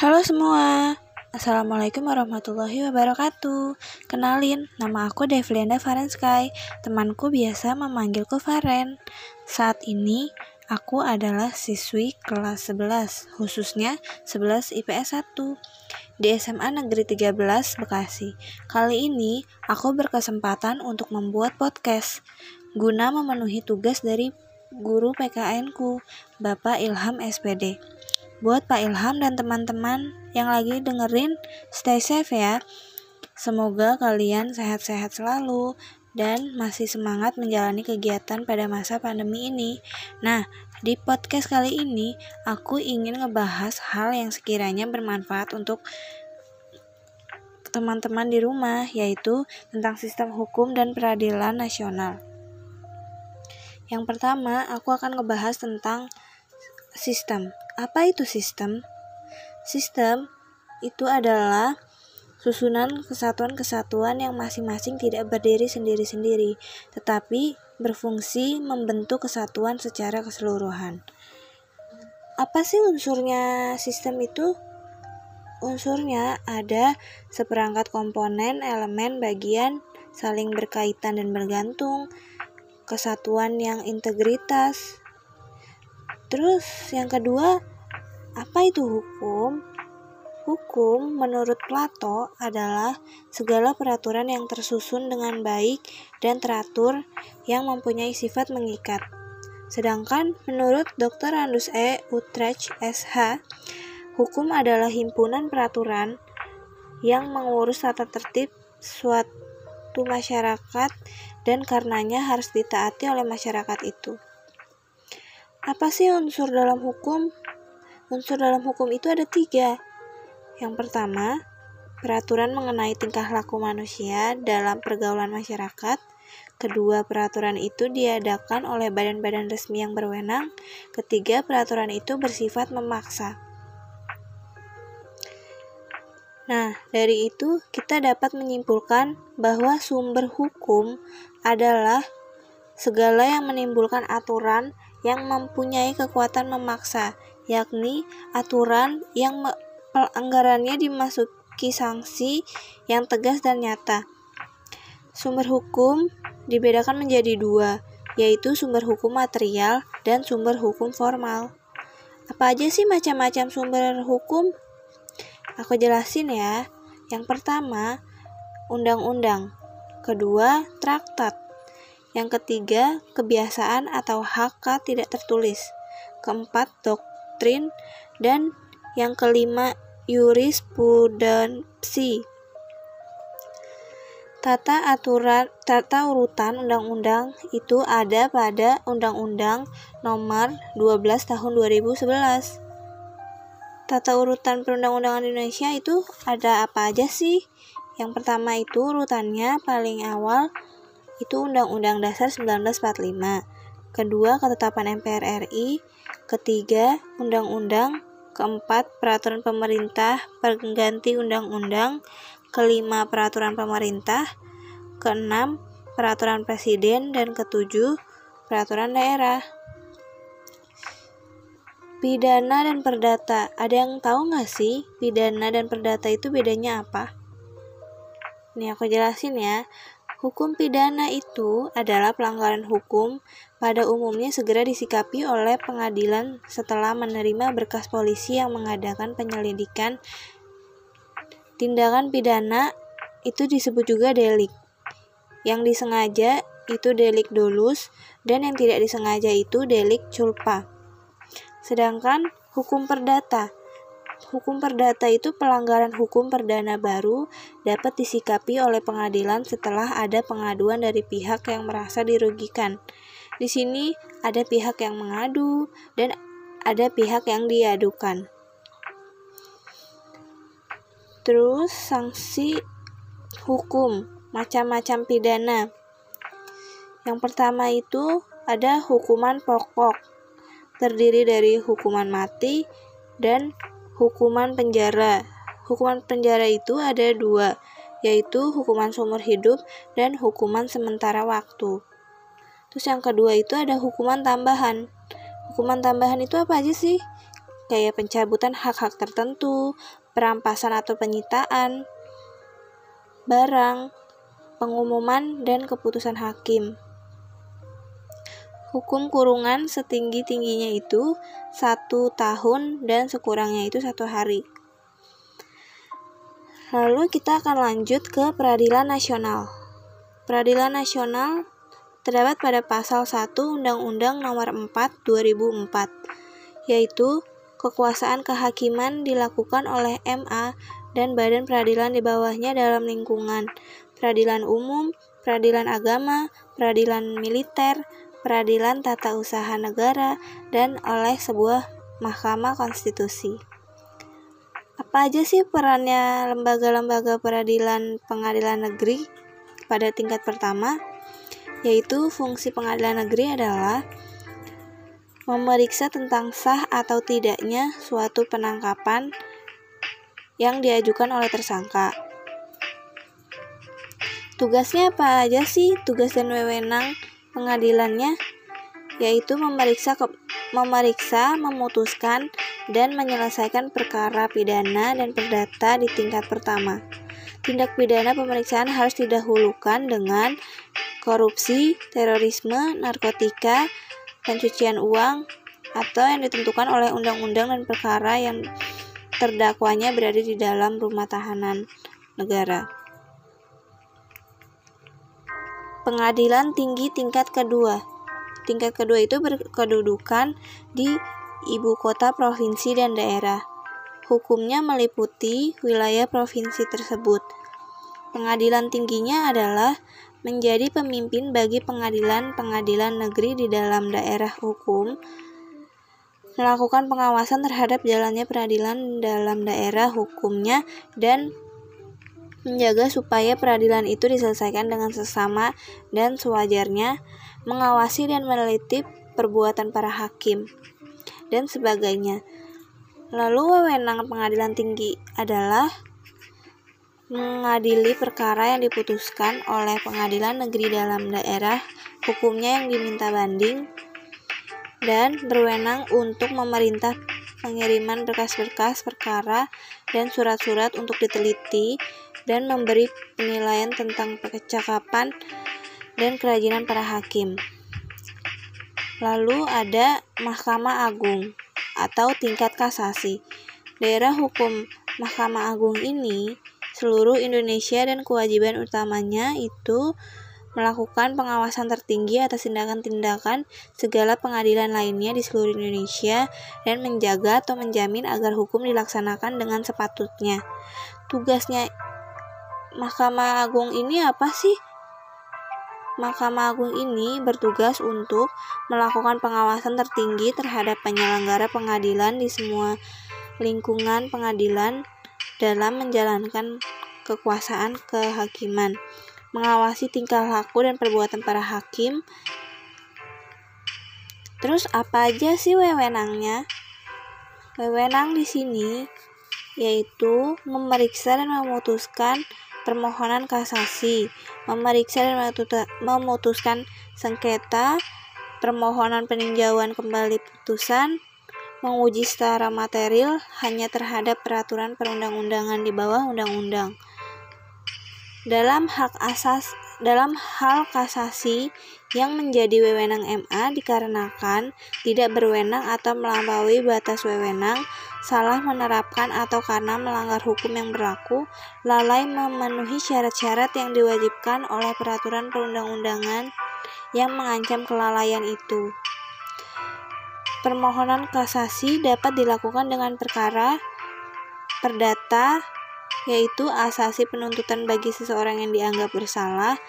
Halo semua, Assalamualaikum warahmatullahi wabarakatuh. Kenalin, nama aku Devlianda Farensky. Temanku biasa memanggilku Faren. Saat ini, aku adalah siswi kelas 11 Khususnya 11 IPS 1 Di SMA Negeri 13, Bekasi. Kali ini, aku berkesempatan untuk membuat podcast Guna memenuhi tugas dari guru PKN ku, Bapak Ilham SPD Buat Pak Ilham dan teman-teman yang lagi dengerin, stay safe ya. Semoga kalian sehat-sehat selalu dan masih semangat menjalani kegiatan pada masa pandemi ini. Nah, di podcast kali ini aku ingin ngebahas hal yang sekiranya bermanfaat untuk teman-teman di rumah, yaitu tentang sistem hukum dan peradilan nasional. Yang pertama, aku akan ngebahas tentang sistem. Apa itu sistem? Sistem itu adalah susunan kesatuan-kesatuan yang masing-masing tidak berdiri sendiri-sendiri, tetapi berfungsi membentuk kesatuan secara keseluruhan. Apa sih unsurnya sistem itu? Unsurnya ada seperangkat komponen, elemen, bagian, saling berkaitan dan bergantung, kesatuan yang integritas. Terus yang kedua, apa itu hukum? Hukum menurut Plato adalah segala peraturan yang tersusun dengan baik dan teratur yang mempunyai sifat mengikat. Sedangkan menurut Dr. Andus E. Utrecht SH, hukum adalah himpunan peraturan yang mengurus tata tertib suatu masyarakat dan karenanya harus ditaati oleh masyarakat itu. Apa sih unsur dalam hukum? Unsur dalam hukum itu ada tiga. Yang pertama, peraturan mengenai tingkah laku manusia dalam pergaulan masyarakat. Kedua, peraturan itu diadakan oleh badan-badan resmi yang berwenang. Ketiga, peraturan itu bersifat memaksa. Nah, dari itu kita dapat menyimpulkan bahwa sumber hukum adalah segala yang menimbulkan aturan yang mempunyai kekuatan memaksa, yakni aturan yang pelanggarannya dimasuki sanksi yang tegas dan nyata. Sumber hukum dibedakan menjadi dua, yaitu sumber hukum material dan sumber hukum formal. Apa aja sih macam-macam sumber hukum? Aku jelasin ya. Yang pertama, undang-undang. Kedua, traktat. Yang ketiga, kebiasaan atau hak tidak tertulis. Keempat, dok doktrin, dan yang kelima jurisprudensi. Tata aturan tata urutan undang-undang itu ada pada Undang-Undang Nomor 12 Tahun 2011. Tata urutan perundang-undangan Indonesia itu ada apa aja sih? Yang pertama itu urutannya paling awal itu Undang-Undang Dasar 1945. Kedua, ketetapan MPR RI. Ketiga, undang-undang. Keempat, peraturan pemerintah pengganti undang-undang. Kelima, peraturan pemerintah. Keenam, peraturan presiden. Dan ketujuh, peraturan daerah. Pidana dan perdata. Ada yang tahu nggak sih pidana dan perdata itu bedanya apa? Ini aku jelasin ya. Hukum pidana itu adalah pelanggaran hukum pada umumnya segera disikapi oleh pengadilan setelah menerima berkas polisi yang mengadakan penyelidikan. Tindakan pidana itu disebut juga delik. Yang disengaja itu delik dolus dan yang tidak disengaja itu delik culpa. Sedangkan hukum perdata Hukum perdata itu pelanggaran hukum perdana baru dapat disikapi oleh pengadilan setelah ada pengaduan dari pihak yang merasa dirugikan. Di sini ada pihak yang mengadu dan ada pihak yang diadukan. Terus sanksi hukum macam-macam pidana. Yang pertama itu ada hukuman pokok terdiri dari hukuman mati dan hukuman penjara. Hukuman penjara itu ada dua, yaitu hukuman seumur hidup dan hukuman sementara waktu. Terus yang kedua itu ada hukuman tambahan. Hukuman tambahan itu apa aja sih? kayak pencabutan hak-hak tertentu, perampasan atau penyitaan barang, pengumuman, dan keputusan hakim. Hukum kurungan setinggi-tingginya itu satu tahun dan sekurangnya itu satu hari. Lalu kita akan lanjut ke peradilan nasional. Peradilan nasional terdapat pada pasal 1 Undang-Undang Nomor 4 2004, yaitu kekuasaan kehakiman dilakukan oleh MA dan badan peradilan di bawahnya dalam lingkungan peradilan umum, peradilan agama, peradilan militer, peradilan tata usaha negara, dan oleh sebuah mahkamah konstitusi. Apa aja sih perannya lembaga-lembaga peradilan pengadilan negeri pada tingkat pertama? Yaitu fungsi pengadilan negeri adalah memeriksa tentang sah atau tidaknya suatu penangkapan yang diajukan oleh tersangka. Tugasnya apa aja sih? Tugas dan wewenang pengadilannya yaitu memeriksa ke, memeriksa, memutuskan dan menyelesaikan perkara pidana dan perdata di tingkat pertama. Tindak pidana pemeriksaan harus didahulukan dengan korupsi, terorisme, narkotika, pencucian uang, atau yang ditentukan oleh undang-undang dan perkara yang terdakwanya berada di dalam rumah tahanan negara. Pengadilan Tinggi Tingkat Kedua Tingkat kedua itu berkedudukan di ibu kota provinsi dan daerah. Hukumnya meliputi wilayah provinsi tersebut. Pengadilan tingginya adalah menjadi pemimpin bagi pengadilan-pengadilan negeri di dalam daerah hukum, melakukan pengawasan terhadap jalannya peradilan dalam daerah hukumnya, dan menjaga supaya peradilan itu diselesaikan dengan sesama dan sewajarnya, mengawasi dan meneliti perbuatan para hakim, dan sebagainya. Lalu wewenang pengadilan tinggi adalah mengadili perkara yang diputuskan oleh pengadilan negeri dalam daerah hukumnya yang diminta banding dan berwenang untuk memerintah pengiriman berkas-berkas perkara dan surat-surat untuk diteliti dan memberi penilaian tentang kecakapan dan kerajinan para hakim. Lalu ada Mahkamah Agung atau tingkat kasasi. Daerah hukum Mahkamah Agung ini seluruh Indonesia dan kewajiban utamanya itu melakukan pengawasan tertinggi atas tindakan-tindakan segala pengadilan lainnya di seluruh Indonesia dan menjaga atau menjamin agar hukum dilaksanakan dengan sepatutnya. Tugasnya Mahkamah Agung ini apa sih? Mahkamah Agung ini bertugas untuk melakukan pengawasan tertinggi terhadap penyelenggara pengadilan di semua lingkungan pengadilan dalam menjalankan kekuasaan kehakiman, mengawasi tingkah laku dan perbuatan para hakim. Terus apa aja sih wewenangnya? Wewenang di sini yaitu memeriksa dan memutuskan permohonan kasasi, memeriksa dan memutuskan sengketa, permohonan peninjauan kembali putusan, menguji secara material hanya terhadap peraturan perundang-undangan di bawah undang-undang. Dalam hak asas dalam hal kasasi yang menjadi wewenang MA dikarenakan tidak berwenang atau melampaui batas wewenang, salah menerapkan atau karena melanggar hukum yang berlaku, lalai memenuhi syarat-syarat yang diwajibkan oleh peraturan perundang-undangan yang mengancam kelalaian itu. Permohonan kasasi dapat dilakukan dengan perkara perdata yaitu asasi penuntutan bagi seseorang yang dianggap bersalah,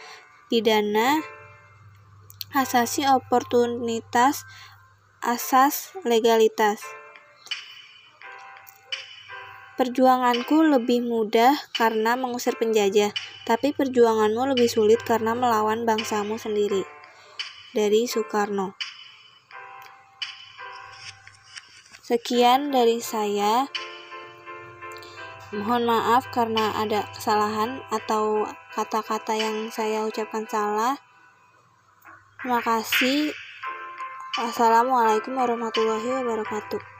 pidana, asasi oportunitas, asas legalitas. Perjuanganku lebih mudah karena mengusir penjajah, tapi perjuanganmu lebih sulit karena melawan bangsamu sendiri. Dari Soekarno. Sekian dari saya. Mohon maaf karena ada kesalahan atau kata-kata yang saya ucapkan salah. Terima kasih. Wassalamualaikum warahmatullahi wabarakatuh.